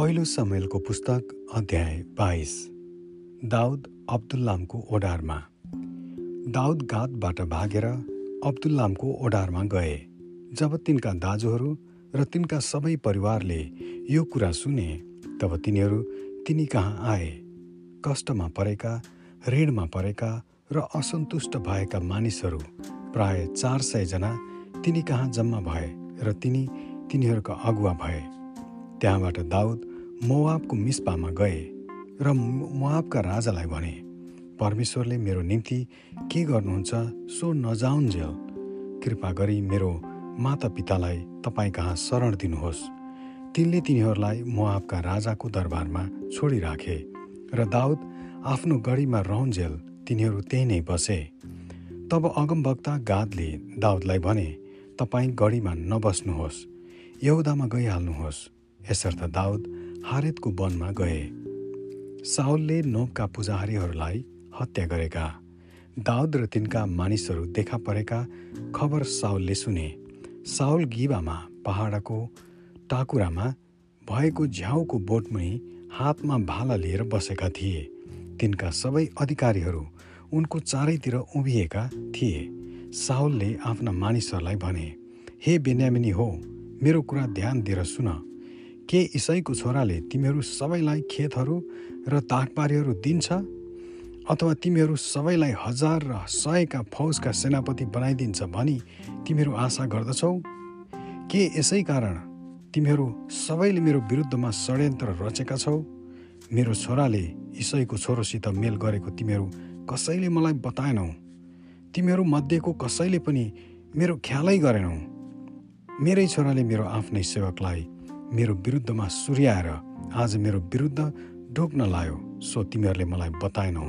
पहिलो समयलको पुस्तक अध्याय बाइस दाउद अब्दुल्लामको ओडारमा। दाउद गातबाट भागेर अब्दुल्लामको ओडारमा गए जब तिनका दाजुहरू र तिनका सबै परिवारले यो कुरा सुने तब तिनीहरू तिनी कहाँ आए? कष्टमा परेका ऋणमा परेका र असन्तुष्ट भएका मानिसहरू प्राय चार सयजना तिनी कहाँ जम्मा भए र तिनी तिनीहरूका अगुवा भए। त्यहाँबाट दाउद मोवाबको मिस्पामा गए र मोवाबका राजालाई भने परमेश्वरले मेरो निम्ति के गर्नुहुन्छ सो नजाउन्जेल कृपा गरी मेरो माता पितालाई तपाईँ कहाँ शरण दिनुहोस्। तिनले तिनीहरूलाई मोवाबका राजाको दरबारमा छोडिराखे र दाउद आफ्नो गढीमा रहन्जेल तिनीहरू त्यही नै बसे। तब अगमवक्ता गादले दाउदलाई भने तपाईँ गढीमा नबस्नुहोस्। यहुदामा गइहाल्नुहोस्। यसर्थ दाउद हारेतको वनमा गए। साउलले नोबका पुजारीहरूलाई हत्या गरेका दाउद र तिनका मानिसहरू देखा परेका खबर साउलले सुने। साउल गिबामा पहाडको टाकुरामा भएको झ्याउको बोटमुनि हातमा भाला लिएर बसेका थिए। तिनका सबै अधिकारीहरू उनको चारैतिर उभिएका थिए। साउलले आफ्ना मानिसहरूलाई भने हे बेन्यामिनी हो मेरो कुरा ध्यान दिएर सुन। के इसाईको छोराले तिमीहरू सबैलाई खेतहरू र ताकबारीहरू दिन्छ? अथवा तिमीहरू सबैलाई हजार र सयका फौजका सेनापति बनाइदिन्छ भनी तिमीहरू आशा गर्दछौ? के यसै कारण तिमीहरू सबैले मेरो विरुद्धमा षड्यन्त्र रचेका छौ? मेरो छोराले इसैको छोरोसित मेल गरेको तिमीहरू कसैले मलाई बताएनौ? तिमीहरू मध्येको कसैले पनि मेरो ख्यालै गरेनौ? मेरै छोराले मेरो आफ्नै सेवकलाई मेरो विरुद्धमा सुर्याएर आज मेरो विरुद्ध ढोक्न लायो सो तिमीहरूले मलाई बताएनौ।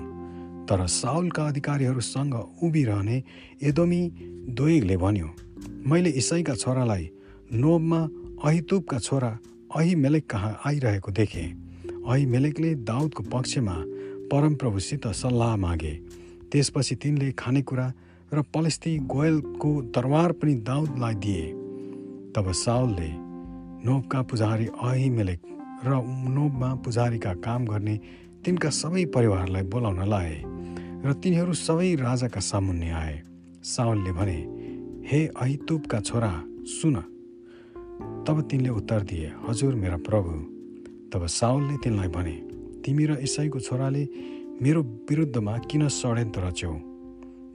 तर साउलका अधिकारीहरूसँग उभिरहने एदोमी दोइगले भन्यो मैले इसाईका छोरालाई नोबमा अहितुबका छोरा अहिमेलेक कहाँ आइरहेको देखेँ। अहिमेलेकले दाउदको पक्षमा परमप्रभुसित सल्लाह मागे। त्यसपछि तिनले खानेकुरा र पलेस्ती गोयलको दरबार पनि दाउदलाई दिए। तब साउलले नोबका पुजारी अहिमेलेक र नोबमा पुजारीका काम गर्ने तिनका सबै परिवारलाई बोलाउन लाए र तिनीहरू सबै राजाका सामुन्ने आए। साउलले भने हे अहितुबका छोरा सुन। तब तिनले उत्तर दिए हजुर मेरा प्रभु। तब साउलले तिनलाई भने तिमी र इसाईको छोराले मेरो विरुद्धमा किन षड्यन्त्र रच्यौ?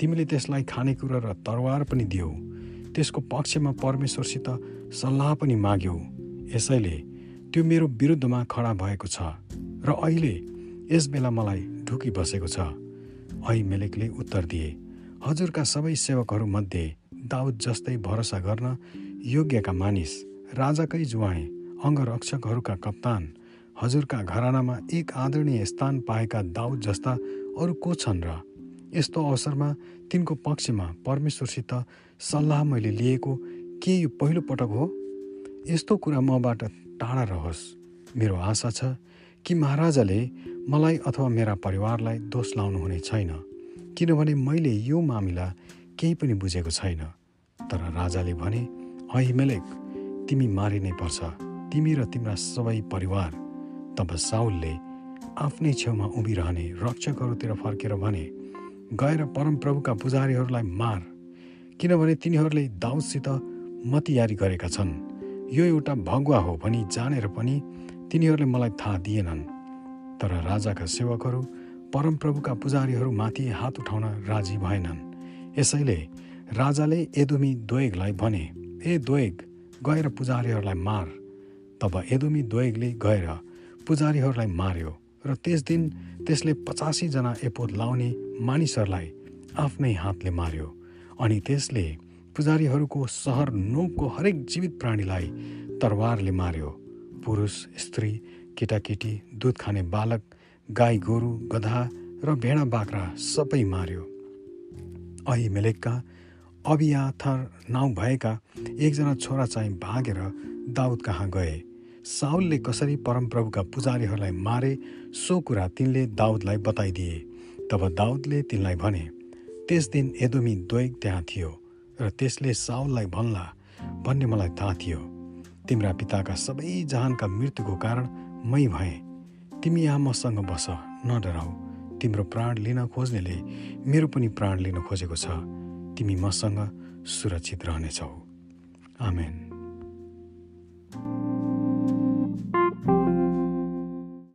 तिमीले त्यसलाई खानेकुरा र तरवार पनि दियौ। त्यसको पक्षमा परमेश्वरसित सल्लाह पनि माग्यौ। यसैले त्यो मेरो विरुद्धमा खडा भएको छ र अहिले यस बेला मलाई ढुकी बसेको छ। मेलेकले उत्तर दिए हजुरका सबै सेवकहरूमध्ये दाउद जस्तै भरोसा गर्न योग्यका मानिस राजाकै जुवाए अङ्गरक्षकहरूका कप्तान हजुरका घरानामा एक आदरणीय स्थान पाएका दाउद जस्ता अरू को छन् र? यस्तो अवसरमा तिनको पक्षमा परमेश्वरसित सल्लाह मैले लिएको के यो पहिलो पटक हो? यस्तो कुरा मबाट टाढा रहोस्। मेरो आशा छ कि महाराजाले मलाई अथवा मेरा परिवारलाई दोष लाउनु हुने छैन किनभने मैले यो मामिला केही पनि बुझेको छैन। तर राजाले भने अहिमेलेक तिमी मारिनै पर्छ। तिमी र तिम्रा सबै परिवार तब साउलले आफ्नै छेउमा उभिरहने रक्षकहरूतिर फर्केर भने गएर परमप्रभुका पुजारीहरूलाई मार किनभने तिनीहरूले दाउदसित मतियारी गरेका छन्। यो एउटा भगुवा हो भनी जानेर पनि तिनीहरूले मलाई थाहा दिएनन्। तर राजाका सेवकहरू परमप्रभुका पुजारीहरूमाथि हात उठाउन राजी भएनन्। यसैले राजाले एदोमी द्वेगलाई भने ए द्वेग गएर पुजारीहरूलाई मार। तब एदोमी द्वेगले गएर पुजारीहरूलाई मार्यो र त्यस दिन त्यसले पचासीजना एपोत लाउने मानिसहरूलाई आफ्नै हातले मार्यो अनि त्यसले पुजारीहरूको सहर नोकको हरेक जीवित प्राणीलाई तरवारले मार्यो। पुरुष स्त्री केटाकेटी दुध खाने बालक गाई गोरु गधा र भेडा बाख्रा सबै मार्यो। मेलेकका अबियाथर नाउँ भएका एकजना छोरा चाहिँ भागेर दाउद कहाँ गए। साउलले कसरी परमप्रभुका पुजारीहरूलाई मारे सो कुरा तिनले दाउदलाई बताइदिए। तब दाउदले तिनलाई भने त्यस दिन एदोमी द्वैग त्यहाँ थियो। र त्यसले साउललाई भन्ला भन्ने मलाई थाहा थियो। तिम्रा पिताका सबै जहानका मृत्युको कारण मै भएँ। तिमी यहाँ मसँग बस नडराउ तिम्रो प्राण लिन खोज्नेले मेरो पनि प्राण लिन खोजेको छ। तिमी मसँग सुरक्षित रहनेछौ। आमेन।